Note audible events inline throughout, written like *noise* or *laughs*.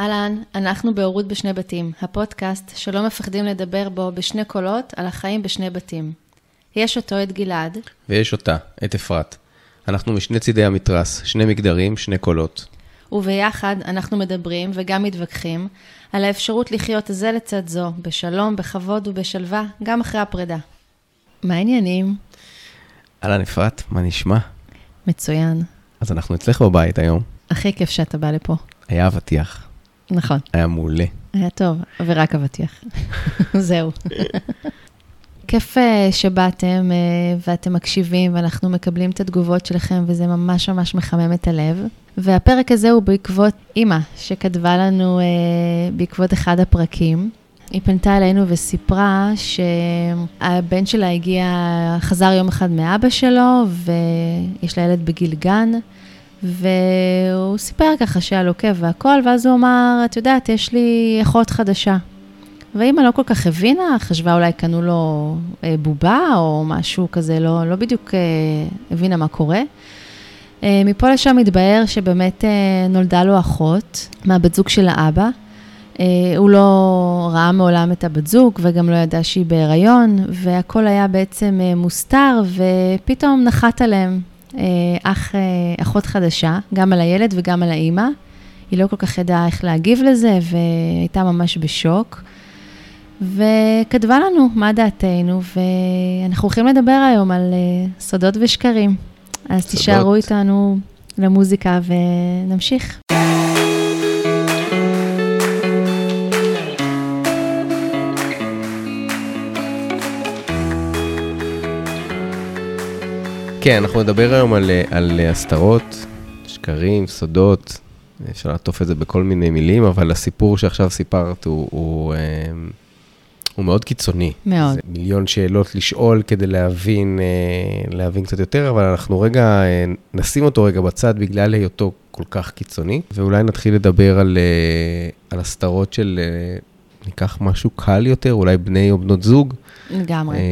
אהלן, אנחנו בהורות בשני בתים, הפודקאסט שלא מפחדים לדבר בו בשני קולות על החיים בשני בתים. יש אותו את גלעד. ויש אותה, את אפרת. אנחנו משני צידי המתרס, שני מגדרים, שני קולות. וביחד אנחנו מדברים וגם מתווכחים על האפשרות לחיות זה לצד זו, בשלום, בכבוד ובשלווה, גם אחרי הפרידה. מה העניינים? אהלן אפרת, מה נשמע? מצוין. אז אנחנו אצלך בבית היום. הכי כיף שאתה בא לפה. היה אבטיח, נכון, היה מעולה. היה טוב, ורק אבטיח. *laughs* זהו. כיף אה, שבאתם אה, ואתם מקשיבים ואנחנו מקבלים את התגובות שלכם וזה ממש ממש מחמם את הלב. והפרק הזה הוא בעקבות אימא שכתבה לנו אה, בעקבות אחד הפרקים. היא פנתה אלינו וסיפרה שהבן שלה הגיע, חזר יום אחד מאבא שלו ויש לה ילד בגיל גן. והוא סיפר ככה שהיה לו כיף והכל, ואז הוא אמר, את יודעת, יש לי אחות חדשה. ואימא לא כל כך הבינה, חשבה אולי קנו לו אה, בובה או משהו כזה, לא, לא בדיוק אה, הבינה מה קורה. אה, מפה לשם התבהר שבאמת אה, נולדה לו אחות מהבת זוג של האבא. אה, הוא לא ראה מעולם את הבת זוג וגם לא ידע שהיא בהיריון, והכל היה בעצם אה, מוסתר, ופתאום נחת עליהם אח, אה, אחות חדשה, גם על הילד וגם על האימא. היא לא כל כך ידעה איך להגיב לזה, והייתה ממש בשוק. וכתבה לנו מה דעתנו, ואנחנו הולכים לדבר היום על אה, סודות ושקרים. אז סודות. תישארו איתנו למוזיקה ונמשיך. כן, אנחנו נדבר היום על, אה, על אה, הסתרות, שקרים, סודות, אפשר לעטוף את זה בכל מיני מילים, אבל הסיפור שעכשיו סיפרת הוא, הוא, אה, הוא מאוד קיצוני. מאוד. זה מיליון שאלות לשאול כדי להבין, אה, להבין קצת יותר, אבל אנחנו רגע, נשים אותו רגע בצד בגלל היותו כל כך קיצוני, ואולי נתחיל לדבר על, על הסתרות של, ניקח משהו קל יותר, אולי בני או בנות זוג. לגמרי. אה,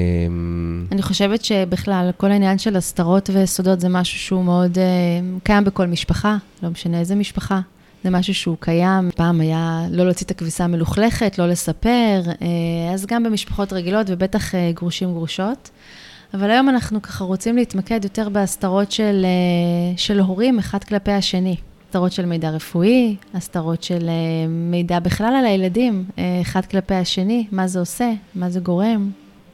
אני חושבת שבכלל, כל העניין של הסתרות וסודות זה משהו שהוא מאוד אה, קיים בכל משפחה, לא משנה איזה משפחה. זה משהו שהוא קיים. פעם היה לא להוציא את הכביסה המלוכלכת, לא לספר, אה, אז גם במשפחות רגילות ובטח אה, גרושים גרושות. אבל היום אנחנו ככה רוצים להתמקד יותר בהסתרות של, של הורים אחד כלפי השני. הסתרות של מידע רפואי, הסתרות של אה, מידע בכלל על הילדים, אה, אחד כלפי השני, מה זה עושה, מה זה גורם.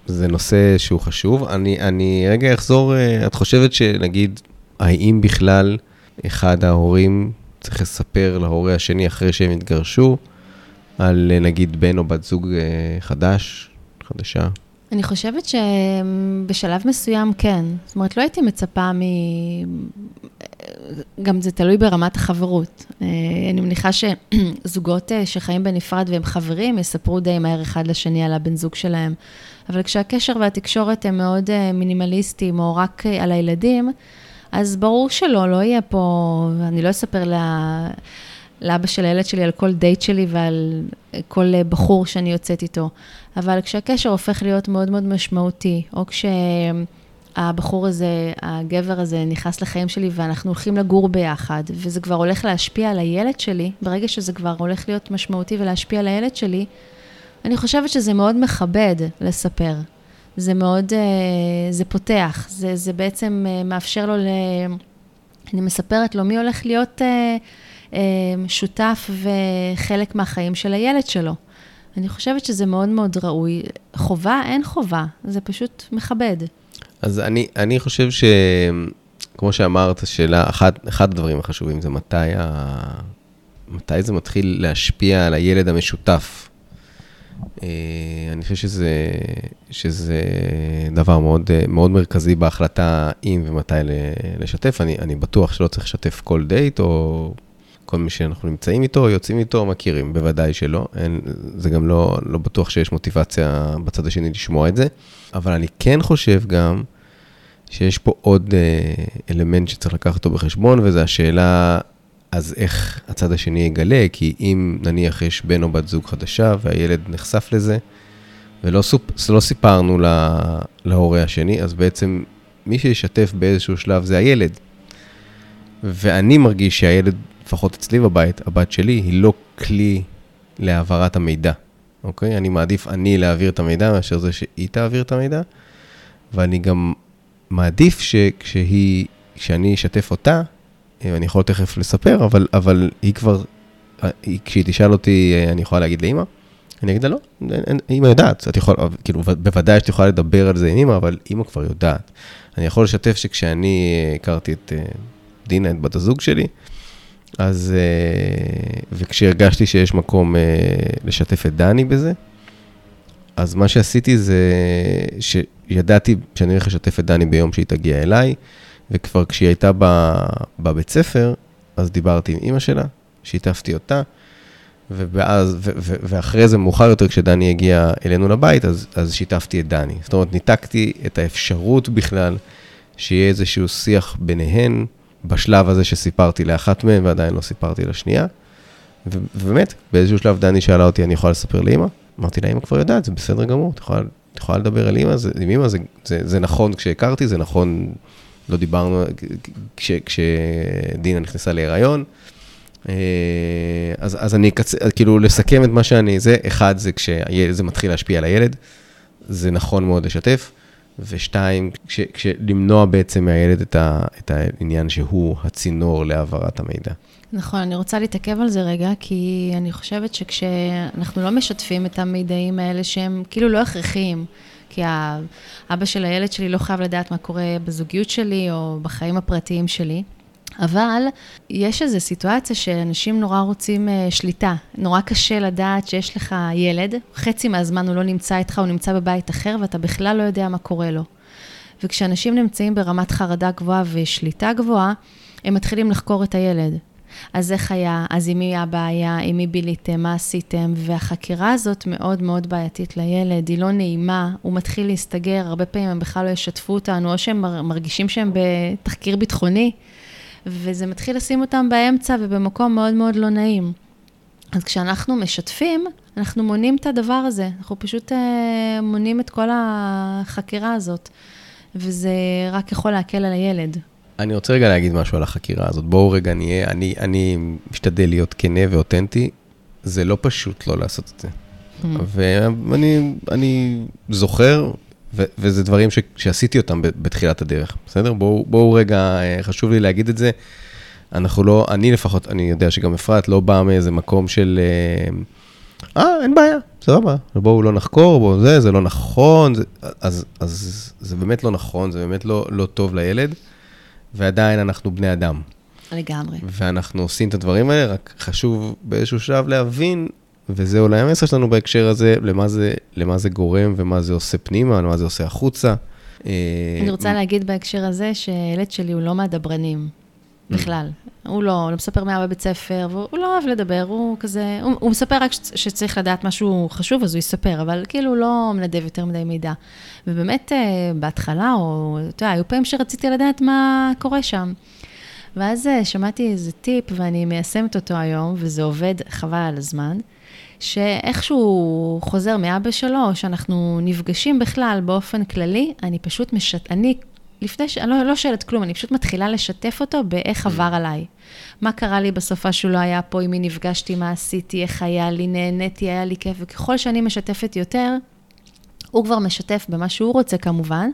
זה נושא שהוא חשוב. אני, אני רגע אחזור, אה, את חושבת שנגיד, האם בכלל אחד ההורים צריך לספר להורה השני אחרי שהם התגרשו, על נגיד בן או בת זוג חדש, חדשה? אני חושבת שבשלב מסוים כן. זאת אומרת, לא הייתי מצפה מ... גם זה תלוי ברמת החברות. אה, אני מניחה שזוגות אה, שחיים בנפרד והם חברים, יספרו די מהר אחד לשני על הבן זוג שלהם. אבל כשהקשר והתקשורת הם מאוד אה, מינימליסטיים, או רק על הילדים, אז ברור שלא, לא יהיה פה, אני לא אספר לאבא של הילד שלי על כל דייט שלי ועל כל אה, בחור שאני יוצאת איתו. אבל כשהקשר הופך להיות מאוד מאוד משמעותי, או כשהבחור הזה, הגבר הזה, נכנס לחיים שלי ואנחנו הולכים לגור ביחד, וזה כבר הולך להשפיע על הילד שלי, ברגע שזה כבר הולך להיות משמעותי ולהשפיע על הילד שלי, אני חושבת שזה מאוד מכבד לספר. זה מאוד, אה, זה פותח, זה, זה בעצם אה, מאפשר לו ל... אני מספרת לו מי הולך להיות שותף וחלק מהחיים של הילד שלו. אני חושבת שזה מאוד מאוד ראוי. חובה? אין חובה, זה פשוט מכבד. אז אני, אני חושב ש... כמו שאמרת, שאלה, אחד, אחד הדברים החשובים זה מתי, ה... מתי זה מתחיל להשפיע על הילד המשותף. אה, אני חושב שזה, שזה דבר מאוד, מאוד מרכזי בהחלטה אם ומתי לשתף. אני, אני בטוח שלא צריך לשתף כל דייט, או כל מי שאנחנו נמצאים איתו, יוצאים איתו, מכירים, בוודאי שלא. אין, זה גם לא, לא בטוח שיש מוטיבציה בצד השני לשמוע את זה. אבל אני כן חושב גם שיש פה עוד אה, אלמנט שצריך לקחת אותו בחשבון, וזה השאלה, אז איך הצד השני יגלה? כי אם נניח יש בן או בת זוג חדשה והילד נחשף לזה, ולא סופ, לא סיפרנו לה, להורה השני, אז בעצם מי שישתף באיזשהו שלב זה הילד. ואני מרגיש שהילד לפחות אצלי בבית, הבת שלי היא לא כלי להעברת המידע, אוקיי? אני מעדיף אני להעביר את המידע מאשר זה שהיא תעביר את המידע, ואני גם מעדיף שכשהיא, כשאני אשתף אותה, אה, אני יכול תכף לספר, אבל, אבל היא כבר, אה, היא, כשהיא תשאל אותי, אה, אני יכולה להגיד לאמא? אני אגיד לה, לא, אמא יודעת, את יכולה, כאילו, בוודאי שאת יכולה לדבר על זה עם אמא, אבל אמא כבר יודעת. אני יכול לשתף שכשאני הכרתי את דינה, את בת הזוג שלי, אז, וכשהרגשתי שיש מקום לשתף את דני בזה, אז מה שעשיתי זה שידעתי שאני הולך לשתף את דני ביום שהיא תגיע אליי, וכבר כשהיא הייתה בבית ספר, אז דיברתי עם אימא שלה, שיתפתי אותה, ואז, ו, ו, ואחרי זה, מאוחר יותר, כשדני הגיע אלינו לבית, אז, אז שיתפתי את דני. זאת אומרת, ניתקתי את האפשרות בכלל שיהיה איזשהו שיח ביניהן, בשלב הזה שסיפרתי לאחת מהן ועדיין לא סיפרתי לשנייה. ובאמת, באיזשהו שלב דני שאלה אותי, אני יכולה לספר לאמא? אמרתי לה, אמא כבר יודעת, זה בסדר גמור, את יכולה, את יכולה לדבר על אמא, זה, עם אמא זה, זה, זה נכון כשהכרתי, זה נכון לא דיברנו, כש, כשדינה נכנסה להיריון. אה, אז, אז אני אקצר, כאילו, לסכם את מה שאני, זה, אחד, זה כשזה מתחיל להשפיע על הילד, זה נכון מאוד לשתף, ושתיים, כש, כשלמנוע בעצם מהילד את, ה, את העניין שהוא הצינור להעברת המידע. נכון, אני רוצה להתעכב על זה רגע, כי אני חושבת שכשאנחנו לא משתפים את המידעים האלה שהם כאילו לא הכרחיים, כי האבא של הילד שלי לא חייב לדעת מה קורה בזוגיות שלי או בחיים הפרטיים שלי. אבל יש איזו סיטואציה שאנשים נורא רוצים uh, שליטה. נורא קשה לדעת שיש לך ילד, חצי מהזמן הוא לא נמצא איתך, הוא נמצא בבית אחר, ואתה בכלל לא יודע מה קורה לו. וכשאנשים נמצאים ברמת חרדה גבוהה ושליטה גבוהה, הם מתחילים לחקור את הילד. אז איך היה, אז עם מי הבעיה, עם מי ביליתם, מה עשיתם, והחקירה הזאת מאוד מאוד בעייתית לילד, היא לא נעימה, הוא מתחיל להסתגר, הרבה פעמים הם בכלל לא ישתפו אותנו, או שהם מרגישים שהם בתחקיר ביטחוני, וזה מתחיל לשים אותם באמצע ובמקום מאוד מאוד לא נעים. אז כשאנחנו משתפים, אנחנו מונים את הדבר הזה, אנחנו פשוט אה, מונים את כל החקירה הזאת, וזה רק יכול להקל על הילד. אני רוצה רגע להגיד משהו על החקירה הזאת. בואו רגע נהיה, אני, אני משתדל להיות כנה ואותנטי, זה לא פשוט לא לעשות את זה. Mm. ואני אני זוכר, ו, וזה דברים ש, שעשיתי אותם בתחילת הדרך, בסדר? בואו בוא רגע, אה, חשוב לי להגיד את זה. אנחנו לא, אני לפחות, אני יודע שגם אפרת לא באה מאיזה מקום של, אה, אה אין בעיה, סבבה, בואו לא נחקור, בואו זה, זה לא נכון, זה, אז, אז זה באמת לא נכון, זה באמת לא, לא טוב לילד. ועדיין אנחנו בני אדם. לגמרי. ואנחנו עושים את הדברים האלה, רק חשוב באיזשהו שלב להבין, וזה אולי המסר שלנו בהקשר הזה, למה זה, למה זה גורם ומה זה עושה פנימה, ומה זה עושה החוצה. אה, אני רוצה להגיד בהקשר הזה, שהילד שלי הוא לא מהדברנים, בכלל. הוא לא, הוא לא מספר מה בבית ספר, והוא לא אוהב לדבר, הוא כזה, הוא, הוא מספר רק שצריך לדעת משהו חשוב, אז הוא יספר, אבל כאילו הוא לא מנדב יותר מדי מידע. ובאמת, אה, בהתחלה, או, אתה יודע, היו פעמים שרציתי לדעת מה קורה שם. ואז אה, שמעתי איזה טיפ, ואני מיישמת אותו היום, וזה עובד חבל על הזמן, שאיכשהו חוזר מאבא שלו, שאנחנו נפגשים בכלל באופן כללי, אני פשוט משת... אני לפני ש... אני לא, לא שואלת כלום, אני פשוט מתחילה לשתף אותו באיך עבר mm. עליי. מה קרה לי בסופה שהוא לא היה פה, עם מי נפגשתי, מה עשיתי, איך היה לי, נהניתי, היה לי כיף, וככל שאני משתפת יותר, הוא כבר משתף במה שהוא רוצה כמובן,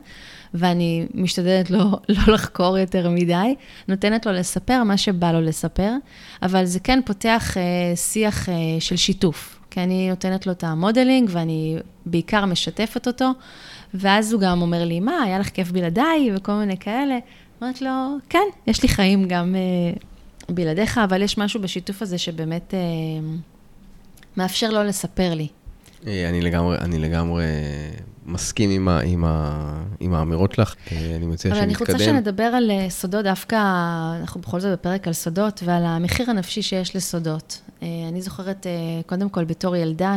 ואני משתדלת לא, *laughs* לא לחקור יותר מדי, נותנת לו לספר מה שבא לו לספר, אבל זה כן פותח אה, שיח אה, של שיתוף, כי אני נותנת לו את המודלינג ואני בעיקר משתפת אותו. ואז הוא גם אומר לי, מה, היה לך כיף בלעדיי, וכל מיני כאלה. אומרת לו, כן, יש לי חיים גם uh, בלעדיך, אבל יש משהו בשיתוף הזה שבאמת uh, מאפשר לו לספר לי. אה, אני לגמרי, אני לגמרי מסכים עם, ה, עם, ה, עם האמירות שלך, אני מציע שנתקדם. אבל אני רוצה שנדבר על סודות, דווקא, אנחנו בכל זאת בפרק על סודות, ועל המחיר הנפשי שיש לסודות. אה, אני זוכרת, אה, קודם כל, בתור ילדה,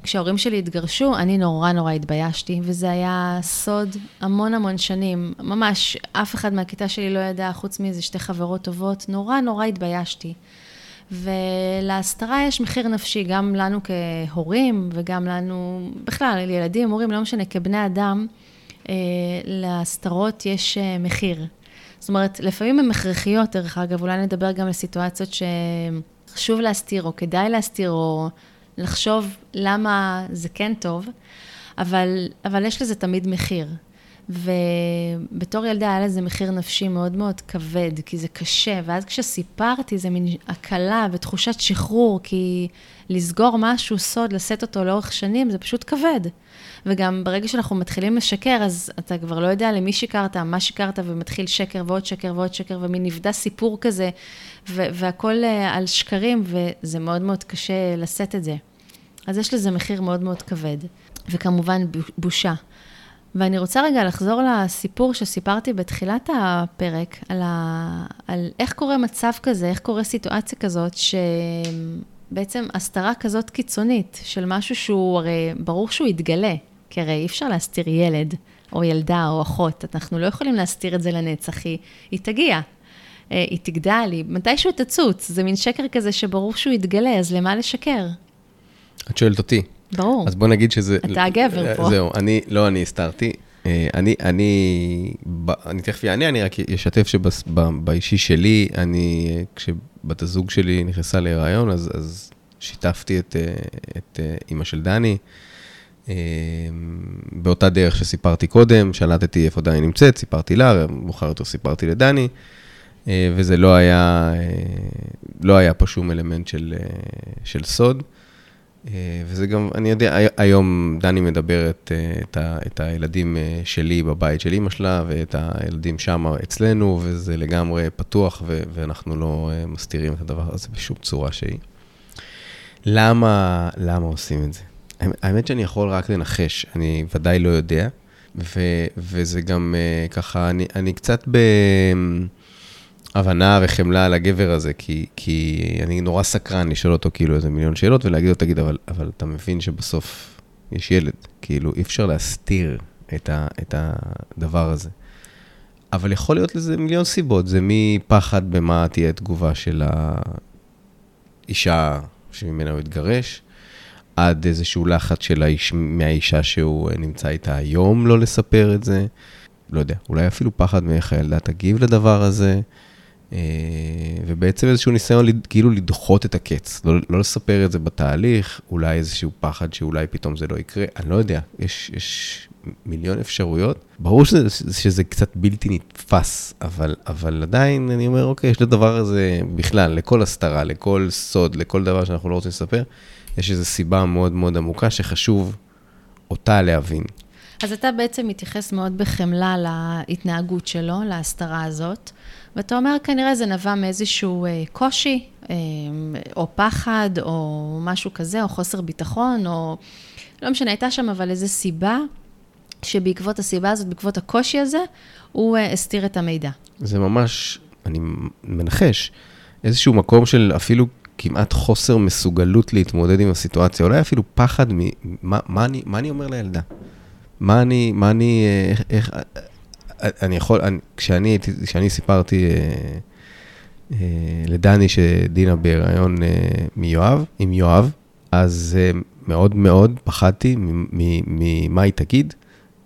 שכשההורים שלי התגרשו, אני נורא נורא התביישתי, וזה היה סוד המון המון שנים. ממש, אף אחד מהכיתה שלי לא ידע, חוץ מאיזה שתי חברות טובות, נורא נורא התביישתי. ולהסתרה יש מחיר נפשי, גם לנו כהורים וגם לנו, בכלל, ילדים, הורים, לא משנה, כבני אדם, אה, להסתרות יש מחיר. זאת אומרת, לפעמים הן הכרחיות, דרך אגב, אולי נדבר גם על סיטואציות שחשוב להסתיר, או כדאי להסתיר, או לחשוב למה זה כן טוב, אבל, אבל יש לזה תמיד מחיר. ובתור ילדה היה לזה מחיר נפשי מאוד מאוד כבד, כי זה קשה, ואז כשסיפרתי, זה מין הקלה ותחושת שחרור, כי לסגור משהו, סוד, לשאת אותו לאורך שנים, זה פשוט כבד. וגם ברגע שאנחנו מתחילים לשקר, אז אתה כבר לא יודע למי שיקרת, מה שיקרת, ומתחיל שקר ועוד שקר ועוד שקר, ומין נבדה סיפור כזה, והכול אה, על שקרים, וזה מאוד מאוד קשה לשאת את זה. אז יש לזה מחיר מאוד מאוד כבד. וכמובן, בושה. ואני רוצה רגע לחזור לסיפור שסיפרתי בתחילת הפרק, על, ה... על איך קורה מצב כזה, איך קורה סיטואציה כזאת, שבעצם הסתרה כזאת קיצונית של משהו שהוא, הרי ברור שהוא יתגלה, כי הרי אי אפשר להסתיר ילד, או ילדה, או אחות, אנחנו לא יכולים להסתיר את זה לנצח, היא, היא תגיע, אה, היא תגדל, היא מתישהו תצוץ, זה מין שקר כזה שברור שהוא יתגלה, אז למה לשקר? את שואלת אותי. ברור. אז בוא נגיד שזה... אתה הגבר פה. זהו, אני, לא אני הסתרתי. אה, אני, אני, אני תכף אענה, אני רק אשתף שבאישי שלי, אני, כשבת הזוג שלי נכנסה להיריון, אז, אז שיתפתי את, אה, את אה, אימא של דני. באותה דרך שסיפרתי קודם, שלטתי איפה דני נמצאת, סיפרתי לה, ומאוחר יותר סיפרתי לדני, וזה לא היה, לא היה פה שום אלמנט של, של סוד. אה, וזה גם, אני יודע, היום דני מדברת אה, את, ה, את הילדים אה, שלי בבית של אימא שלה, ואת הילדים שם אצלנו, וזה לגמרי פתוח, ו, ואנחנו לא מסתירים את הדבר הזה בשום צורה שהיא. למה, למה עושים את זה? האמת שאני יכול רק לנחש, אני ודאי לא יודע, ו, וזה גם ככה, אני, אני קצת ב... הבנה וחמלה על הגבר הזה, כי, כי אני נורא סקרן לשאול אותו כאילו איזה מיליון שאלות ולהגיד לו, תגיד, אבל, אבל אתה מבין שבסוף יש ילד, כאילו אי אפשר להסתיר את, ה, את הדבר הזה. אבל יכול להיות לזה מיליון סיבות, זה מפחד במה תהיה תגובה של האישה שממנה הוא התגרש, עד איזשהו לחץ של האיש, מהאישה שהוא נמצא איתה היום לא לספר את זה. לא יודע, אולי אפילו פחד מאיך הילדה תגיב לדבר הזה. אה, ובעצם איזשהו ניסיון כאילו לדחות את הקץ, לא, לא לספר את זה בתהליך, אולי איזשהו פחד שאולי פתאום זה לא יקרה, אני לא יודע, יש, יש מיליון אפשרויות. ברור שזה, שזה קצת בלתי נתפס, אבל, אבל עדיין אני אומר, אוקיי, יש לדבר הזה בכלל, לכל הסתרה, לכל סוד, לכל דבר שאנחנו לא רוצים לספר, יש איזו סיבה מאוד מאוד עמוקה שחשוב אותה להבין. אז אתה בעצם מתייחס מאוד בחמלה להתנהגות שלו, להסתרה הזאת. ואתה אומר, כנראה זה נבע מאיזשהו אה, קושי, אה, או פחד, או משהו כזה, או חוסר ביטחון, או לא משנה, הייתה שם אבל איזו סיבה, שבעקבות הסיבה הזאת, בעקבות הקושי הזה, הוא אה, הסתיר את המידע. זה ממש, אני מנחש, איזשהו מקום של אפילו כמעט חוסר מסוגלות להתמודד עם הסיטואציה, אולי אפילו פחד ממה מה אני, מה אני אומר לילדה. מה אני, מה אני, איך, איך, אני יכול, אני, כשאני, כשאני סיפרתי אה, אה, לדני שדינה בהיריון אה, מיואב, עם יואב, אז אה, מאוד מאוד פחדתי ממה היא תגיד.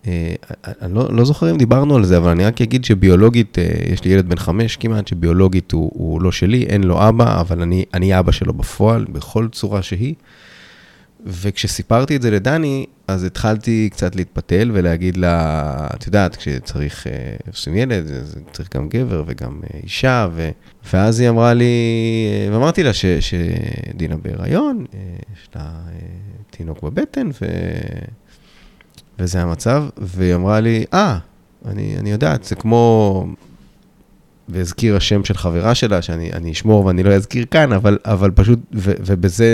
אה, אני לא, לא זוכר אם דיברנו על זה, אבל אני רק אגיד שביולוגית, אה, יש לי ילד בן חמש כמעט, שביולוגית הוא, הוא לא שלי, אין לו אבא, אבל אני, אני אבא שלו בפועל, בכל צורה שהיא. וכשסיפרתי את זה לדני, אז התחלתי קצת להתפתל ולהגיד לה, את יודעת, כשצריך, אה, עושים ילד, אז צריך גם גבר וגם אה, אישה, ו... ואז היא אמרה לי, אה, ואמרתי לה ש, שדינה בהיריון, יש לה תינוק בבטן, ו... וזה המצב, והיא אמרה לי, אה, ah, אני, אני יודעת, זה כמו והזכירה שם של חברה שלה, שאני אשמור ואני לא אזכיר כאן, אבל, אבל פשוט, ו, ובזה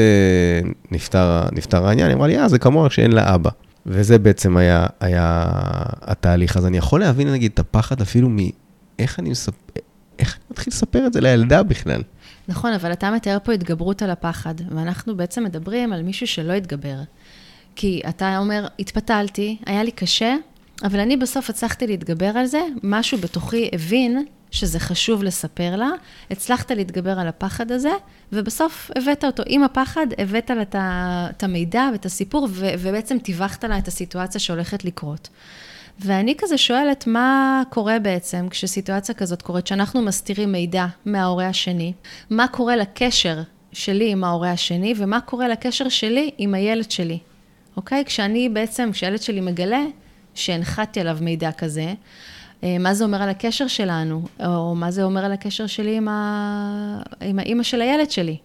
נפתר, נפתר העניין, היא אמרה לי, אה, זה כמוה שאין לה אבא. וזה בעצם היה, היה התהליך. אז אני יכול להבין, נגיד, את הפחד אפילו מאיך אני מספר, איך אני מתחיל לספר את זה לילדה בכלל. נכון, אבל אתה מתאר פה התגברות על הפחד, ואנחנו בעצם מדברים על מישהו שלא התגבר. כי אתה אומר, התפתלתי, היה לי קשה, אבל אני בסוף הצלחתי להתגבר על זה, משהו בתוכי הבין שזה חשוב לספר לה, הצלחת להתגבר על הפחד הזה, ובסוף הבאת אותו. עם הפחד, הבאת לה את המידע ואת הסיפור, ובעצם טיווחת לה את הסיטואציה שהולכת לקרות. ואני כזה שואלת, מה קורה בעצם כשסיטואציה כזאת קורית, שאנחנו מסתירים מידע מההורה השני? מה קורה לקשר שלי עם ההורה השני, ומה קורה לקשר שלי עם הילד שלי, אוקיי? כשאני בעצם, כשהילד שלי מגלה שהנחתתי עליו מידע כזה, מה זה אומר על הקשר שלנו, או מה זה אומר על הקשר שלי עם, ה... עם האימא של הילד שלי.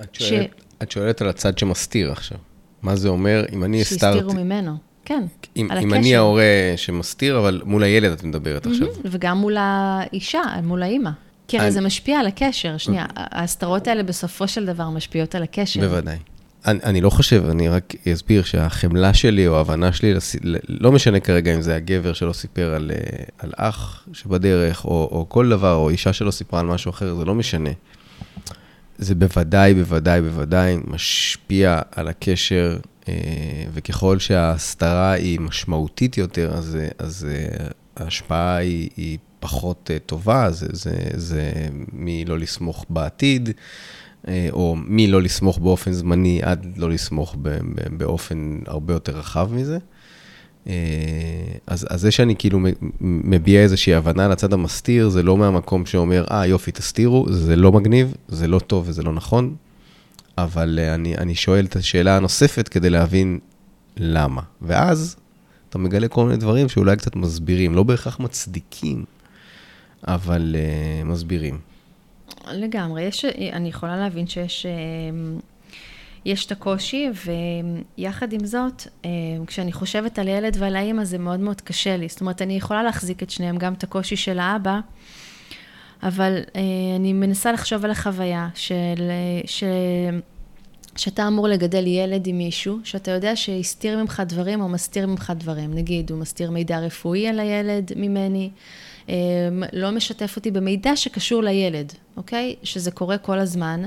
את שואלת, ש... את שואלת על הצד שמסתיר עכשיו. מה זה אומר אם אני הסתרתי... שהסתירו ממנו, כן, אם, על אם הקשר. אם אני ההורה שמסתיר, אבל מול הילד את מדברת עכשיו. וגם מול האישה, מול האימא. כי הרי אני... זה משפיע על הקשר. שנייה, ההסתרות האלה בסופו של דבר משפיעות על הקשר. בוודאי. אני, אני לא חושב, אני רק אסביר שהחמלה שלי או ההבנה שלי, לא משנה כרגע אם זה הגבר שלא סיפר על, אה, על אח שבדרך, או, או כל דבר, או אישה שלא סיפרה על משהו אחר, זה לא משנה. זה בוודאי, בוודאי, בוודאי משפיע על הקשר, אה, וככל שההסתרה היא משמעותית יותר, אז, אז אה, ההשפעה היא, היא פחות טובה, זה, זה, זה מלא לסמוך בעתיד. אה, או מי לא לסמוך באופן זמני עד לא לסמוך באופן הרבה יותר רחב מזה. אה, אז, אז זה שאני כאילו מביע איזושהי הבנה לצד המסתיר, זה לא מהמקום שאומר, אה, יופי, תסתירו, זה לא מגניב, זה לא טוב וזה לא נכון, אבל אה, אני, אני שואל את השאלה הנוספת כדי להבין למה. ואז אתה מגלה כל מיני דברים שאולי קצת מסבירים, לא בהכרח מצדיקים, אבל uh, מסבירים. לגמרי, יש, אני יכולה להבין שיש אמ, יש את הקושי, ויחד עם זאת, אמ, כשאני חושבת על ילד ועל האימא זה מאוד מאוד קשה לי. זאת אומרת, אני יכולה להחזיק את שניהם, גם את הקושי של האבא, אבל אה, אני מנסה לחשוב על החוויה של... ש... שאתה אמור לגדל ילד עם מישהו, שאתה יודע שהסתיר ממך דברים או מסתיר ממך דברים. נגיד, הוא מסתיר מידע רפואי על הילד ממני, לא משתף אותי במידע שקשור לילד, אוקיי? שזה קורה כל הזמן.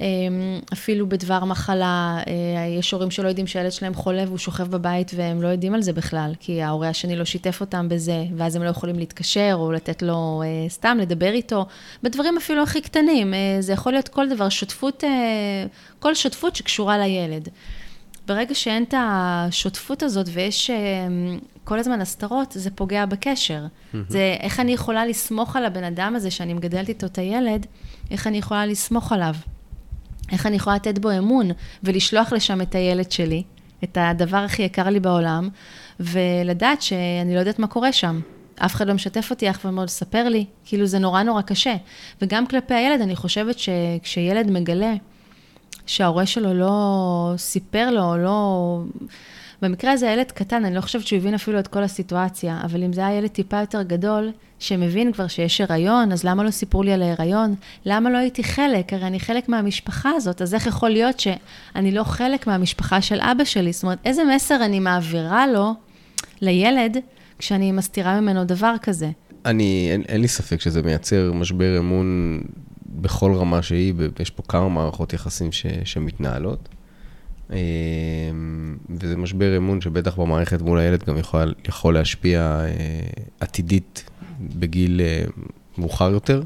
אמ, אפילו בדבר מחלה, אה, יש הורים שלא יודעים שהילד שלהם חולה והוא שוכב בבית והם לא יודעים על זה בכלל, כי ההורה השני לא שיתף אותם בזה, ואז הם לא יכולים להתקשר או לתת לו אה, סתם, לדבר איתו, בדברים אפילו הכי קטנים. אה, זה יכול להיות כל דבר, שותפות, כל שותפות שקשורה לילד. ברגע שאין את השותפות הזאת ויש כל הזמן הסתרות, זה פוגע בקשר. Mm-hmm. זה איך אני יכולה לסמוך על הבן אדם הזה שאני מגדלת איתו את הילד, איך אני יכולה לסמוך עליו. איך אני יכולה לתת בו אמון ולשלוח לשם את הילד שלי, את הדבר הכי יקר לי בעולם, ולדעת שאני לא יודעת מה קורה שם. אף אחד לא משתף אותי, אף אחד לא לספר לי, כאילו זה נורא נורא קשה. וגם כלפי הילד, אני חושבת שכשילד מגלה שההורה שלו לא סיפר לו, או לא... במקרה הזה הילד קטן, אני לא חושבת שהוא הבין אפילו את כל הסיטואציה, אבל אם זה היה ילד טיפה יותר גדול, שמבין כבר שיש הריון, אז למה לא סיפרו לי על ההיריון? למה לא הייתי חלק? הרי אני חלק מהמשפחה הזאת, אז איך יכול להיות שאני לא חלק מהמשפחה של אבא שלי? זאת אומרת, איזה מסר אני מעבירה לו, לילד, כשאני מסתירה ממנו דבר כזה? אני, אין, אין לי ספק שזה מייצר משבר אמון בכל רמה שהיא, יש פה כמה מערכות יחסים ש, שמתנהלות. אמ, וזה משבר אמון שבטח במערכת מול הילד גם יכול, יכול להשפיע אה, עתידית בגיל אה, מאוחר יותר,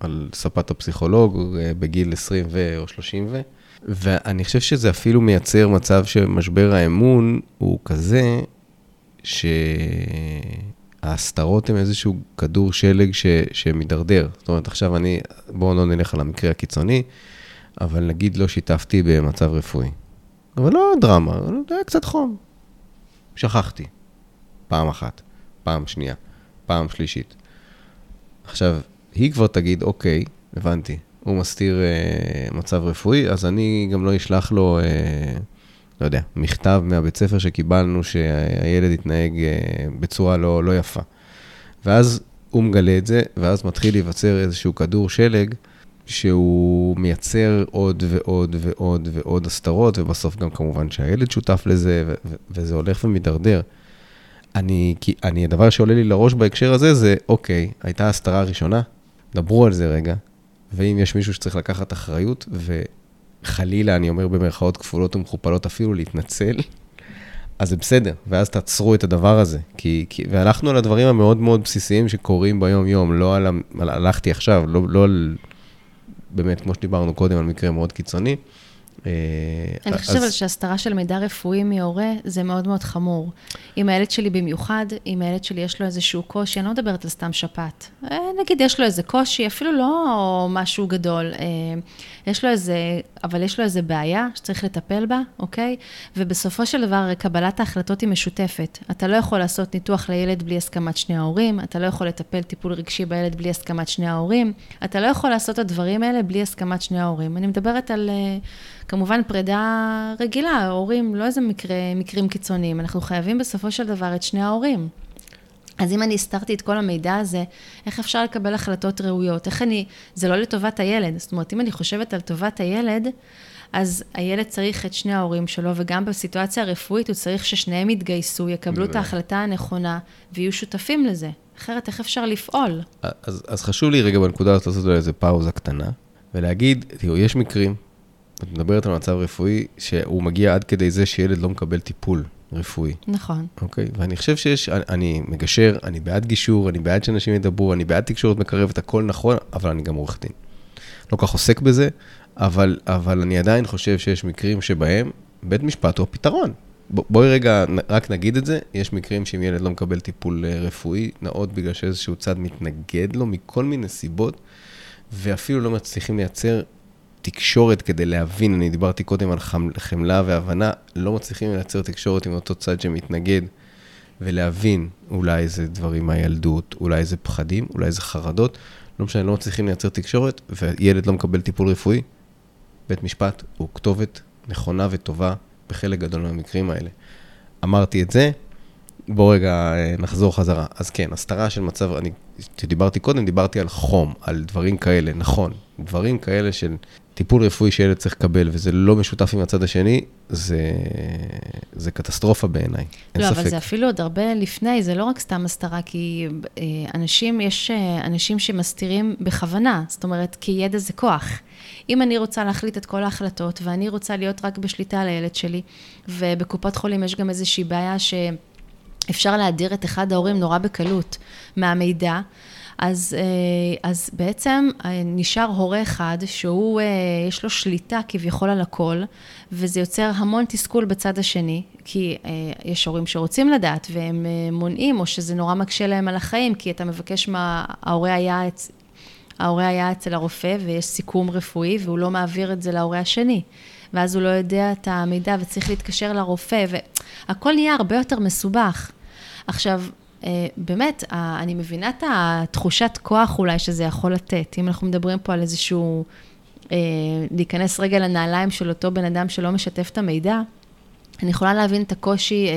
על ספת הפסיכולוג אה, בגיל 20 ו- או 30 ו... ואני חושב שזה אפילו מייצר מצב שמשבר האמון הוא כזה, שההסתרות הן איזשהו כדור שלג ש... שמידרדר. זאת אומרת, עכשיו אני, בואו לא נלך על המקרה הקיצוני, אבל נגיד לא שיתפתי במצב רפואי. אבל לא דרמה, זה היה קצת חום. שכחתי. פעם אחת, פעם שנייה, פעם שלישית. עכשיו, היא כבר תגיד, אוקיי, הבנתי, הוא מסתיר אה, מצב רפואי, אז אני גם לא אשלח לו, אה, לא יודע, מכתב מהבית ספר שקיבלנו שהילד התנהג אה, בצורה לא, לא יפה. ואז הוא מגלה את זה, ואז מתחיל להיווצר איזשהו כדור שלג. שהוא מייצר עוד ועוד ועוד ועוד הסתרות, ובסוף גם כמובן שהילד שותף לזה, וזה הולך ומידרדר. אני, כי אני, הדבר שעולה לי לראש בהקשר הזה זה, אוקיי, הייתה הסתרה ראשונה, דברו על זה רגע, ואם יש מישהו שצריך לקחת אחריות, וחלילה, אני אומר במרכאות כפולות ומכופלות אפילו, להתנצל, אז זה בסדר, ואז תעצרו את הדבר הזה. כי, כי, והלכנו על הדברים המאוד מאוד בסיסיים שקורים ביום-יום, לא על, על, הלכתי עכשיו, לא, לא על, באמת, כמו שדיברנו קודם, על מקרה מאוד קיצוני, אה, אני חושבת אז... שהסתרה של מידע רפואי מהורה זה מאוד מאוד חמור. אם הילד שלי במיוחד, אם הילד שלי יש לו איזשהו קושי, אני לא מדברת על סתם שפעת. אה, נגיד יש לו איזה קושי, אפילו לא משהו גדול, אה, יש לו איזה, אבל יש לו איזה בעיה שצריך לטפל בה, אוקיי? ובסופו של דבר, קבלת ההחלטות היא משותפת. אתה לא יכול לעשות ניתוח לילד בלי הסכמת שני ההורים, אתה לא יכול לטפל טיפול רגשי בילד בלי הסכמת שני ההורים, אתה לא יכול לעשות את הדברים האלה בלי הסכמת שני ההורים. אני מדברת על... כמובן פרידה רגילה, ההורים, לא איזה מקרה, מקרים קיצוניים, אנחנו חייבים בסופו של דבר את שני ההורים. אז אם אני הסתרתי את כל המידע הזה, איך אפשר לקבל החלטות ראויות? איך אני, זה לא לטובת הילד. זאת אומרת, אם אני חושבת על טובת הילד, אז הילד צריך את שני ההורים שלו, וגם בסיטואציה הרפואית הוא צריך ששניהם יתגייסו, יקבלו את ההחלטה הנכונה, ויהיו שותפים לזה. אחרת, איך אפשר לפעול? אז, אז חשוב לי רגע בנקודה הזאת לעשות איזה פאוזה קטנה, ולהגיד, תראו, יש מקרים את מדברת על מצב רפואי שהוא מגיע עד כדי זה שילד לא מקבל טיפול רפואי. נכון. אוקיי? ואני חושב שיש, אני, אני מגשר, אני בעד גישור, אני בעד שאנשים ידברו, אני בעד תקשורת מקרבת, הכל נכון, אבל אני גם עורך דין. לא כך עוסק בזה, אבל, אבל אני עדיין חושב שיש מקרים שבהם בית משפט הוא הפתרון. ב, בואי רגע, רק נגיד את זה, יש מקרים שאם ילד לא מקבל טיפול אה, רפואי, נאות בגלל שאיזשהו צד מתנגד לו מכל מיני סיבות, ואפילו לא מצליחים לייצר תקשורת כדי להבין, אני דיברתי קודם על חמלה והבנה, לא מצליחים לייצר תקשורת עם אותו צד שמתנגד, ולהבין אולי זה דברים מהילדות, אולי זה פחדים, אולי זה חרדות, לא משנה, לא מצליחים לייצר תקשורת, וילד לא מקבל טיפול רפואי, בית משפט הוא כתובת נכונה וטובה בחלק גדול מהמקרים האלה. אמרתי את זה, בואו רגע אה, נחזור חזרה. אז כן, הסתרה של מצב, אני, כשדיברתי קודם, דיברתי על חום, על דברים כאלה, נכון. דברים כאלה של טיפול רפואי שילד צריך לקבל, וזה לא משותף עם הצד השני, זה, זה קטסטרופה בעיניי, אין לא, ספק. לא, אבל זה אפילו עוד הרבה לפני, זה לא רק סתם הסתרה, כי אה, אנשים, יש אה, אנשים שמסתירים בכוונה, זאת אומרת, כי ידע זה כוח. אם אני רוצה להחליט את כל ההחלטות, ואני רוצה להיות רק בשליטה על הילד שלי, ובקופת חולים יש גם איזושהי בעיה ש... אפשר להדיר את אחד ההורים נורא בקלות מהמידע. אז, אה, אז בעצם אה, נשאר הורה אחד שהוא, אה, יש לו שליטה כביכול על הכל, וזה יוצר המון תסכול בצד השני, כי יש הורים שרוצים לדעת והם מונעים, או שזה נורא מקשה להם על החיים, כי אתה מבקש מה... ההורה היה, ההורה היה אצל הרופא ויש סיכום רפואי, והוא לא מעביר את זה להורה השני. ואז הוא לא יודע את המידע וצריך להתקשר לרופא, והכל נהיה הרבה יותר מסובך. עכשיו, באמת, אני מבינה את התחושת כוח אולי שזה יכול לתת. אם אנחנו מדברים פה על איזשהו, אה, להיכנס רגע לנעליים של אותו בן אדם שלא משתף את המידע, אני יכולה להבין את הקושי,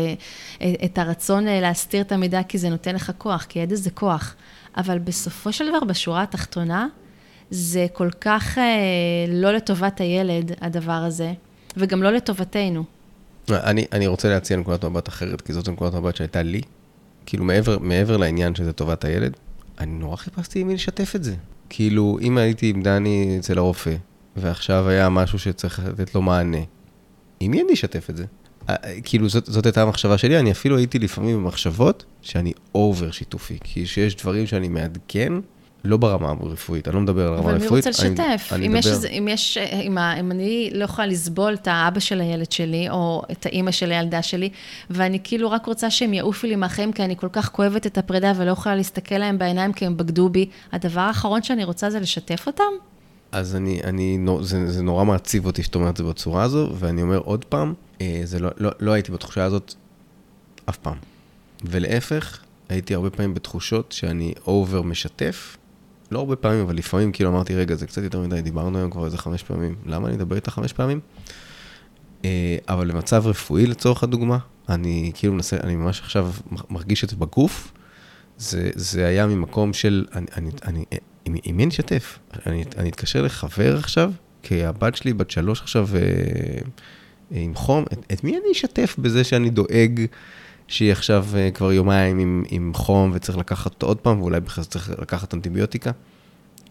אה, את הרצון להסתיר את המידע כי זה נותן לך כוח, כי ידע זה כוח. אבל בסופו של דבר, בשורה התחתונה, זה כל כך לא לטובת הילד, הדבר הזה, וגם לא לטובתנו. אני, אני רוצה להציע נקודת מבט אחרת, כי זאת נקודת מבט שהייתה לי, כאילו מעבר, מעבר לעניין שזה טובת הילד, אני נורא חיפשתי עם מי לשתף את זה. כאילו, אם הייתי עם דני אצל הרופא, ועכשיו היה משהו שצריך לתת לו מענה, עם מי אני אשתף את זה? אה, כאילו, זאת, זאת הייתה המחשבה שלי, אני אפילו הייתי לפעמים במחשבות שאני אובר שיתופי, כי שיש דברים שאני מעדכן, לא ברמה הרפואית, אני לא מדבר על רמה רפואית. אבל מי רוצה לשתף? אני, אם, אני יש, מדבר... אם, יש, אם, אם אני לא יכולה לסבול את האבא של הילד שלי, או את האימא של הילדה שלי, ואני כאילו רק רוצה שהם יעופו לי מהחיים, כי אני כל כך כואבת את הפרידה ולא יכולה להסתכל להם בעיניים כי הם בגדו בי, הדבר האחרון שאני רוצה זה לשתף אותם? אז אני, אני, זה, זה נורא מעציב אותי שאת אומרת את זה בצורה הזו, ואני אומר עוד פעם, אה, זה לא, לא, לא הייתי בתחושה הזאת אף פעם. ולהפך, הייתי הרבה פעמים בתחושות שאני אובר משתף, לא הרבה פעמים, אבל לפעמים כאילו אמרתי, רגע, זה קצת יותר מדי, דיברנו היום כבר איזה חמש פעמים, למה אני אדבר איתך חמש פעמים? אה, אבל למצב רפואי לצורך הדוגמה, אני כאילו מנסה, אני ממש עכשיו מרגיש את זה בגוף, זה, זה היה ממקום של, אני, אני, אני, עם, מי אני אשתף? אני, אני אתקשר לחבר עכשיו, כי הבת שלי בת שלוש עכשיו אה, אה, עם חום, את, את מי אני אשתף בזה שאני דואג שהיא עכשיו uh, כבר יומיים עם, עם חום וצריך לקחת עוד פעם, ואולי בכלל צריך לקחת אנטיביוטיקה.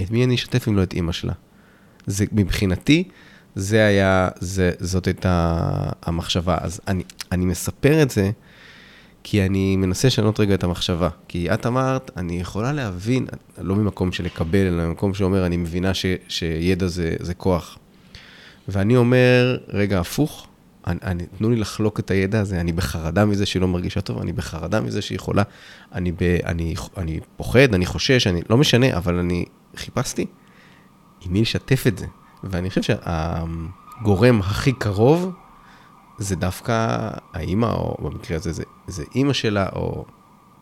את מי אני אשתף אם לא את אימא שלה? זה, מבחינתי, זה היה, זה, זאת הייתה המחשבה. אז אני, אני מספר את זה כי אני מנסה לשנות רגע את המחשבה. כי את אמרת, אני יכולה להבין, לא ממקום של לקבל, אלא ממקום שאומר, אני מבינה ש, שידע זה, זה כוח. ואני אומר, רגע, הפוך, אני, אני, תנו לי לחלוק את הידע הזה, אני בחרדה מזה שהיא לא מרגישה טוב, אני בחרדה מזה שהיא חולה, אני, ב, אני, אני פוחד, אני חושש, אני, לא משנה, אבל אני חיפשתי עם מי לשתף את זה. ואני חושב שהגורם הכי קרוב זה דווקא האימא, או במקרה הזה זה, זה אימא שלה, או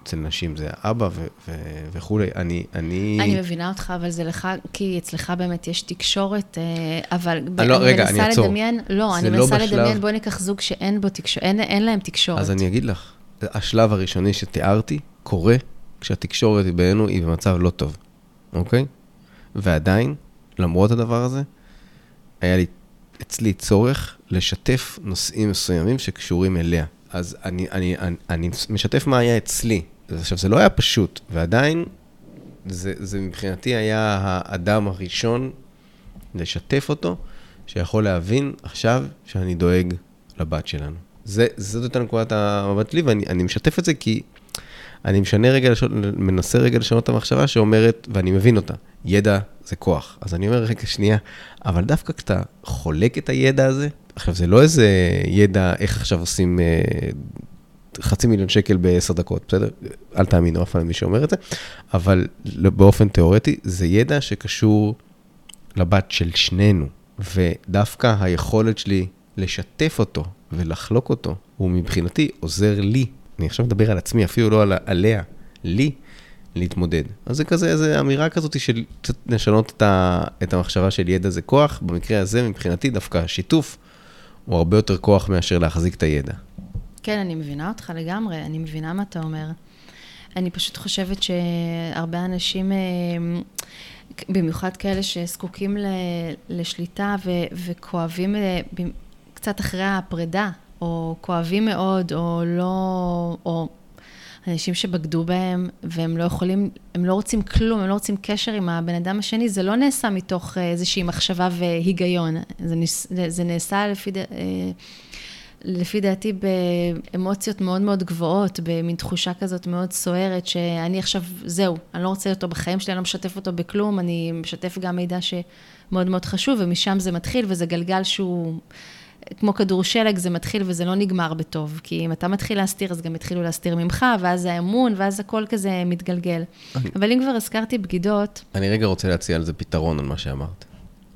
אצל נשים זה האבא ו- ו- וכולי. אני, אני... אני מבינה אותך, אבל זה לך, כי אצלך באמת יש תקשורת, אה, אבל אני לא, אני רגע, אני מנסה אעצור. לדמיין, לא, אני לא מנסה בשלב- לדמיין, בואי ניקח זוג שאין בו תקשורת, אין, אין להם תקשורת. אז אני אגיד לך, השלב הראשוני שתיארתי קורה כשהתקשורת בינינו היא במצב לא טוב, אוקיי? ועדיין, למרות הדבר הזה, היה לי אצלי צורך לשתף נושאים מסוימים שקשורים אליה. אז אני, אני, אני, אני משתף מה היה אצלי. עכשיו, זה לא היה פשוט, ועדיין, זה, זה מבחינתי היה האדם הראשון לשתף אותו, שיכול להבין עכשיו שאני דואג לבת שלנו. זה, זאת הייתה נקודת המבט שלי, ואני אני משתף את זה כי אני משנה רגע, לשנות, מנסה רגע לשנות את המחשבה שאומרת, ואני מבין אותה, ידע זה כוח. אז אני אומר, רגע, שנייה, אבל דווקא כשאתה חולק את הידע הזה, עכשיו, זה לא איזה ידע איך עכשיו עושים אה, חצי מיליון שקל בעשר דקות, בסדר? אל תאמינו אף פעם למי שאומר את זה, אבל באופן תיאורטי, זה ידע שקשור לבת של שנינו, ודווקא היכולת שלי לשתף אותו ולחלוק אותו, הוא מבחינתי עוזר לי. אני עכשיו מדבר על עצמי, אפילו לא על, עליה, לי, להתמודד. אז זה כזה, איזו אמירה כזאת של קצת לשנות את, ה, את המחשבה של ידע זה כוח. במקרה הזה, מבחינתי, דווקא השיתוף הוא הרבה יותר כוח מאשר להחזיק את הידע. כן, אני מבינה אותך לגמרי, אני מבינה מה אתה אומר. אני פשוט חושבת שהרבה אנשים, אה, במיוחד כאלה שזקוקים לשליטה ו- וכואבים אה, קצת אחרי הפרידה, או כואבים מאוד, או לא... או אנשים שבגדו בהם, והם לא יכולים, הם לא רוצים כלום, הם לא רוצים קשר עם הבן אדם השני, זה לא נעשה מתוך אה, איזושהי מחשבה והיגיון. זה, נס, זה נעשה לפי, אה, לפי דעתי באמוציות מאוד מאוד גבוהות, במין תחושה כזאת מאוד סוערת, שאני עכשיו, זהו, אני לא רוצה אותו בחיים שלי, אני לא משתף אותו בכלום, אני משתף גם מידע שמאוד מאוד חשוב, ומשם זה מתחיל, וזה גלגל שהוא... כמו כדור שלג, זה מתחיל וזה לא נגמר בטוב. כי אם אתה מתחיל להסתיר, אז גם יתחילו להסתיר ממך, ואז האמון, ואז הכל כזה מתגלגל. אני- אבל אם כבר הזכרתי בגידות, אני רגע רוצה להציע על זה פתרון, על מה שאמרת.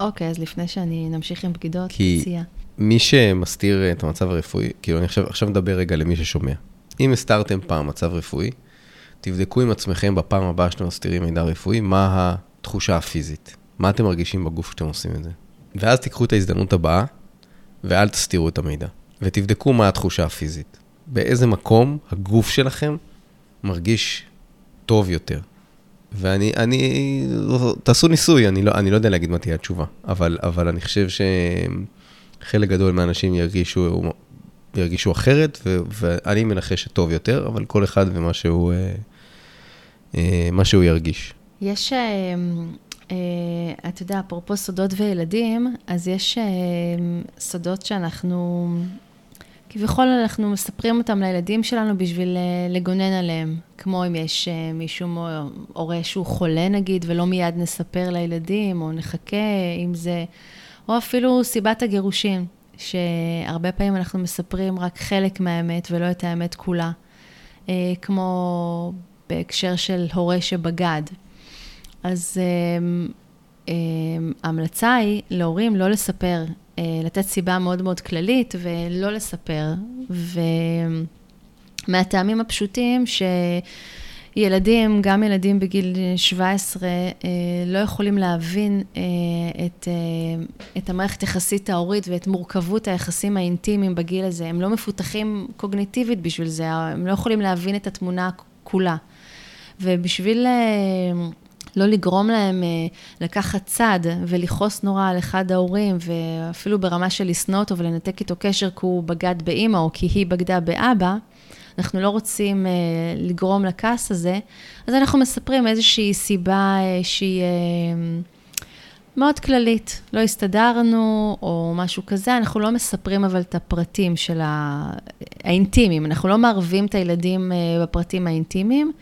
אוקיי, אז לפני שאני נמשיך עם בגידות, כי- תציע. מי שמסתיר את המצב הרפואי, כאילו, אני עכשיו, עכשיו מדבר רגע למי ששומע. אם הסתרתם פעם מצב רפואי, תבדקו עם עצמכם בפעם הבאה שאתם מסתירים מידע רפואי, מה התחושה הפיזית. מה אתם מרגישים בגוף כשאתם עושים את זה. ואז תיקחו את ההזדמנות הבאה, ואל תסתירו את המידע. ותבדקו מה התחושה הפיזית. באיזה מקום הגוף שלכם מרגיש טוב יותר. ואני, אני, תעשו ניסוי, אני לא, אני לא יודע להגיד מה תהיה התשובה, אבל, אבל אני חושב שחלק גדול מהאנשים ירגישו, ירגישו אחרת, ו, ואני מנחש שטוב יותר, אבל כל אחד ומה שהוא, אה, אה, מה שהוא ירגיש. יש, אה, אה, אתה יודע, אפרופו סודות וילדים, אז יש אה, סודות שאנחנו, כביכול אנחנו מספרים אותם לילדים שלנו בשביל אה, לגונן עליהם. כמו אם יש אה, מישהו, הורה שהוא חולה נגיד, ולא מיד נספר לילדים, או נחכה, אם זה, או אפילו סיבת הגירושין, שהרבה פעמים אנחנו מספרים רק חלק מהאמת ולא את האמת כולה. אה, כמו בהקשר של הורה שבגד. אז אמ, אמ, ההמלצה היא להורים לא לספר, אה, לתת סיבה מאוד מאוד כללית ולא לספר. ומהטעמים הפשוטים שילדים, גם ילדים בגיל 17, אה, לא יכולים להבין אה, את, אה, את המערכת יחסית ההורית ואת מורכבות היחסים האינטימיים בגיל הזה. הם לא מפותחים קוגניטיבית בשביל זה, הם לא יכולים להבין את התמונה כולה. ובשביל לא לגרום להם לקחת צד ולכעוס נורא על אחד ההורים, ואפילו ברמה של לשנוא אותו ולנתק איתו קשר כי הוא בגד באימא או כי היא בגדה באבא, אנחנו לא רוצים אה, לגרום לכעס הזה, אז אנחנו מספרים איזושהי סיבה אה, שהיא... אה, מאוד כללית, לא הסתדרנו או משהו כזה, אנחנו לא מספרים אבל את הפרטים של ה... האינטימיים, אנחנו לא מערבים את הילדים אה, בפרטים האינטימיים,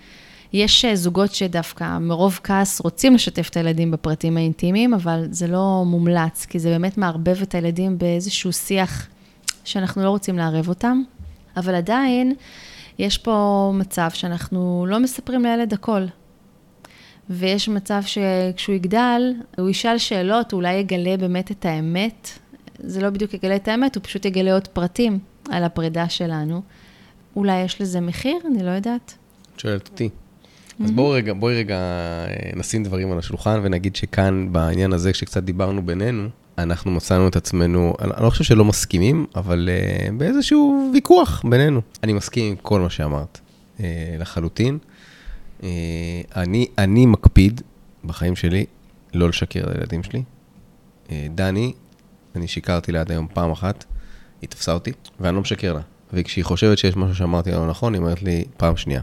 יש אה, זוגות שדווקא מרוב כעס רוצים לשתף את הילדים בפרטים האינטימיים, אבל זה לא מומלץ, כי זה באמת מערבב את הילדים באיזשהו שיח שאנחנו לא רוצים לערב אותם. אבל עדיין, יש פה מצב שאנחנו לא מספרים לילד הכל. ויש מצב שכשהוא יגדל, הוא ישאל שאלות, הוא אולי יגלה באמת את האמת. זה לא בדיוק יגלה את האמת, הוא פשוט יגלה עוד פרטים על הפרידה שלנו. אולי יש לזה מחיר? אני לא יודעת. את שואלת אותי. אז בואי רגע, בואי רגע אה, נשים דברים על השולחן ונגיד שכאן, בעניין הזה, כשקצת דיברנו בינינו, אנחנו מצאנו את עצמנו, אני לא חושב שלא מסכימים, אבל uh, באיזשהו ויכוח בינינו. אני מסכים עם כל מה שאמרת, uh, לחלוטין. Uh, אני, אני מקפיד בחיים שלי לא לשקר לילדים שלי. Uh, דני, אני שיקרתי לה עד היום פעם אחת, היא תפסה אותי, ואני לא משקר לה. וכשהיא חושבת שיש משהו שאמרתי לא נכון, היא אומרת לי, פעם שנייה.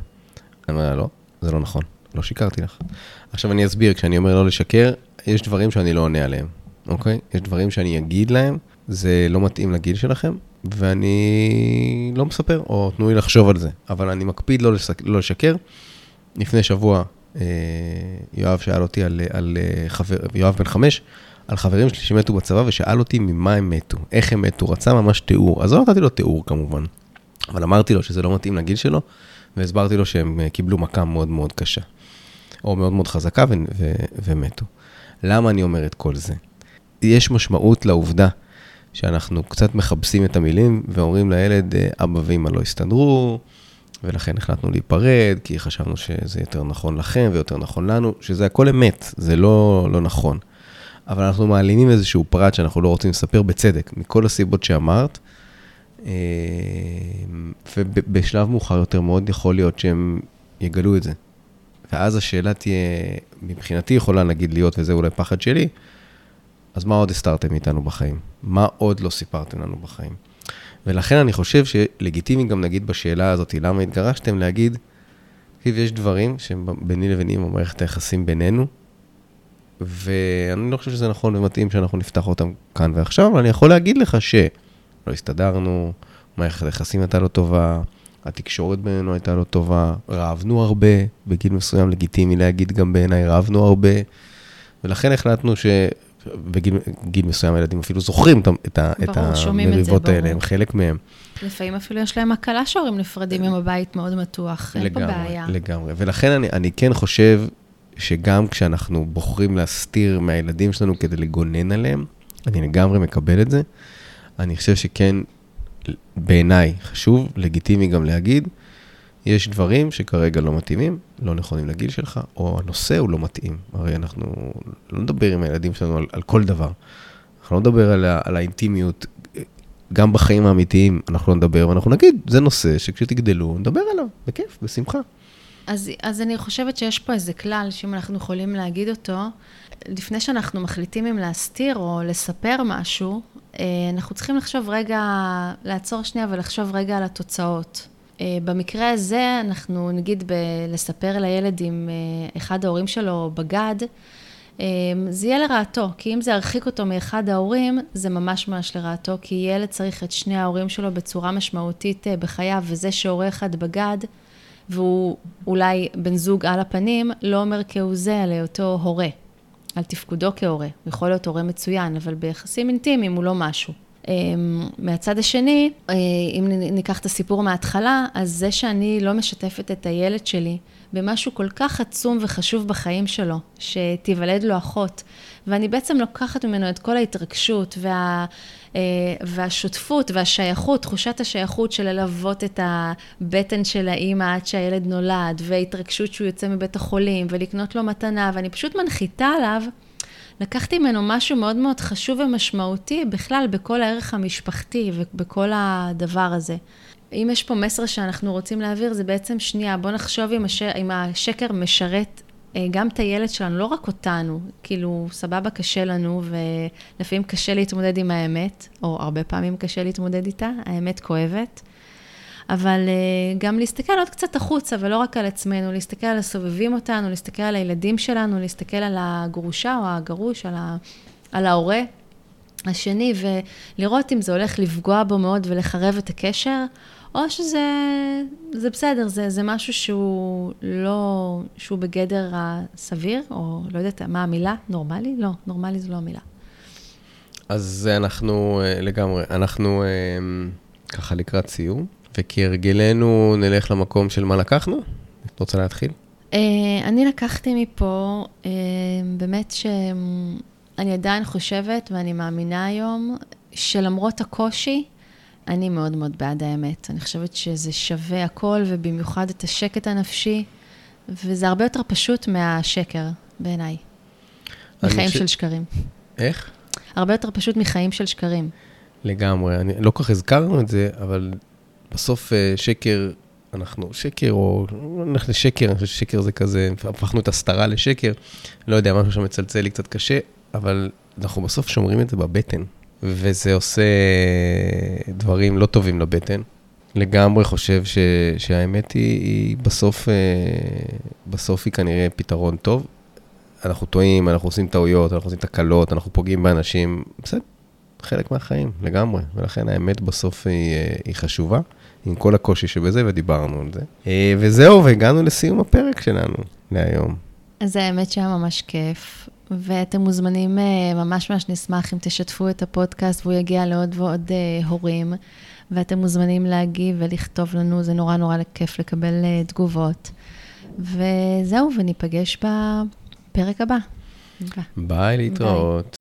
אני אומר לה, לא, זה לא נכון, לא שיקרתי לך. עכשיו אני אסביר, כשאני אומר לא לשקר, יש דברים שאני לא עונה עליהם. אוקיי? יש דברים שאני אגיד להם, זה לא מתאים לגיל שלכם, ואני לא מספר, או תנו לי לחשוב על זה. אבל אני מקפיד לא, לסק... לא לשקר. לפני שבוע, אה, יואב שאל אותי על, על אה, חבר, יואב בן חמש, על חברים שלי שמתו בצבא, ושאל אותי ממה הם מתו, איך הם מתו, רצה ממש תיאור. אז לא נתתי לו תיאור כמובן, אבל אמרתי לו שזה לא מתאים לגיל שלו, והסברתי לו שהם אה, קיבלו מכה מאוד מאוד קשה, או מאוד מאוד חזקה, ו- ו- ומתו. למה אני אומר את כל זה? יש משמעות לעובדה שאנחנו קצת מכבסים את המילים ואומרים לילד, אה, אבא ואמא לא הסתדרו, ולכן החלטנו להיפרד, כי חשבנו שזה יותר נכון לכם ויותר נכון לנו, שזה הכל אמת, זה לא, לא נכון. אבל אנחנו מעלימים איזשהו פרט שאנחנו לא רוצים לספר בצדק, מכל הסיבות שאמרת, אה, ובשלב מאוחר יותר מאוד יכול להיות שהם יגלו את זה. ואז השאלה תהיה, מבחינתי יכולה נגיד להיות, וזה אולי פחד שלי, אז מה עוד הסתרתם מאיתנו בחיים? מה עוד לא סיפרתם לנו בחיים? ולכן אני חושב שלגיטימי גם נגיד בשאלה הזאת, למה התגרשתם, להגיד, תקשיב, יש דברים שהם ביני לביני במערכת היחסים בינינו, ואני לא חושב שזה נכון ומתאים שאנחנו נפתח אותם כאן ועכשיו, אבל אני יכול להגיד לך שלא הסתדרנו, מערכת היחסים הייתה לא טובה, התקשורת בינינו הייתה לא טובה, רבנו הרבה, בגיל מסוים לגיטימי להגיד גם בעיניי, רבנו הרבה, ולכן החלטנו ש... בגיל מסוים הילדים אפילו זוכרים את, את המריבות האלה, הם חלק מהם. לפעמים אפילו יש להם הקלה שהורים נפרדים עם הבית מאוד מתוח, אין פה בעיה. לגמרי, ולכן אני, אני כן חושב שגם כשאנחנו בוחרים להסתיר מהילדים שלנו כדי לגונן עליהם, אני לגמרי מקבל את זה. אני חושב שכן, בעיניי, חשוב, לגיטימי גם להגיד, יש דברים שכרגע לא מתאימים, לא נכונים לגיל שלך, או הנושא הוא לא מתאים. הרי אנחנו לא נדבר עם הילדים שלנו על, על כל דבר. אנחנו לא נדבר על, על האינטימיות, גם בחיים האמיתיים אנחנו לא נדבר, ואנחנו נגיד, זה נושא שכשתגדלו, נדבר עליו, בכיף, בשמחה. אז, אז אני חושבת שיש פה איזה כלל, שאם אנחנו יכולים להגיד אותו, לפני שאנחנו מחליטים אם להסתיר או לספר משהו, אה, אנחנו צריכים לחשוב רגע, לעצור שנייה ולחשוב רגע על התוצאות. אה, במקרה הזה, אנחנו נגיד לספר לילד אם אה, אחד ההורים שלו בגד, אה, זה יהיה לרעתו, כי אם זה ירחיק אותו מאחד ההורים, זה ממש ממש לרעתו, כי ילד צריך את שני ההורים שלו בצורה משמעותית בחייו, וזה שהורה אחד בגד, והוא אולי בן זוג על הפנים, לא אומר כהוא זה על היותו הורה, על תפקודו כהורה. הוא יכול להיות הורה מצוין, אבל ביחסים אינטימיים הוא לא משהו. אמ, מהצד השני, אה, אם ניקח את הסיפור מההתחלה, אז זה שאני לא משתפת את הילד שלי במשהו כל כך עצום וחשוב בחיים שלו, שתיוולד לו אחות, ואני בעצם לוקחת ממנו את כל ההתרגשות וה, אה, והשותפות והשייכות, תחושת השייכות של ללוות את הבטן של האימא עד שהילד נולד, והתרגשות שהוא יוצא מבית החולים, ולקנות לו מתנה, ואני פשוט מנחיתה עליו. לקחתי ממנו משהו מאוד מאוד חשוב ומשמעותי בכלל בכל הערך המשפחתי ובכל הדבר הזה. אם יש פה מסר שאנחנו רוצים להעביר, זה בעצם שנייה, בוא נחשוב אם, הש... אם השקר משרת אה, גם את הילד שלנו, לא רק אותנו. כאילו, סבבה, קשה לנו, ולפעמים קשה להתמודד עם האמת, או הרבה פעמים קשה להתמודד איתה, האמת כואבת. אבל uh, גם להסתכל עוד קצת החוצה, ולא רק על עצמנו, להסתכל על הסובבים אותנו, להסתכל על הילדים שלנו, להסתכל על הגרושה או הגרוש, על, ה, על ההורה, השני, ולראות אם זה הולך לפגוע בו מאוד ולחרב את הקשר, או שזה זה בסדר, זה, זה משהו שהוא לא, שהוא בגדר הסביר, או לא יודעת מה המילה, נורמלי? לא, נורמלי זו לא המילה. אז אנחנו אה, לגמרי, אנחנו אה, ככה לקראת סיום, וכהרגלנו נלך למקום של מה לקחנו. את רוצה להתחיל? אה, אני לקחתי מפה, באמת שאני עדיין חושבת ואני מאמינה היום, שלמרות הקושי, אני מאוד מאוד בעד האמת. אני חושבת שזה שווה הכל, ובמיוחד את השקט הנפשי, וזה הרבה יותר פשוט מהשקר, בעיניי. מחיים ש... של שקרים. איך? הרבה יותר פשוט מחיים של שקרים. לגמרי. אני לא כל כך הזכרנו את זה, אבל בסוף אה, שקר, אנחנו שקר, או נלך לשקר, אני חושב ששקר זה כזה, הפכנו את הסתרה לשקר. לא יודע, משהו שמצלצל לי קצת קשה, אבל אנחנו בסוף שומרים את זה בבטן. וזה עושה דברים לא טובים לבטן. לגמרי חושב ש, שהאמת היא, היא בסוף, אה, בסוף היא כנראה פתרון טוב. אנחנו טועים, אנחנו עושים טעויות, אנחנו עושים תקלות, אנחנו פוגעים באנשים, בסדר, חלק מהחיים, לגמרי. ולכן האמת בסוף היא, אה, היא חשובה, עם כל הקושי שבזה, ודיברנו על זה. אה, וזהו, והגענו לסיום הפרק שלנו להיום. אז האמת שהיה ממש כיף. ואתם מוזמנים, אה, ממש ממש נשמח אם תשתפו את הפודקאסט והוא יגיע לעוד ועוד uh, הורים, ואתם מוזמנים להגיב ולכתוב לנו, זה נורא נורא כיף לקבל תגובות. וזהו, וניפגש בפרק הבא. ביי, להתראות.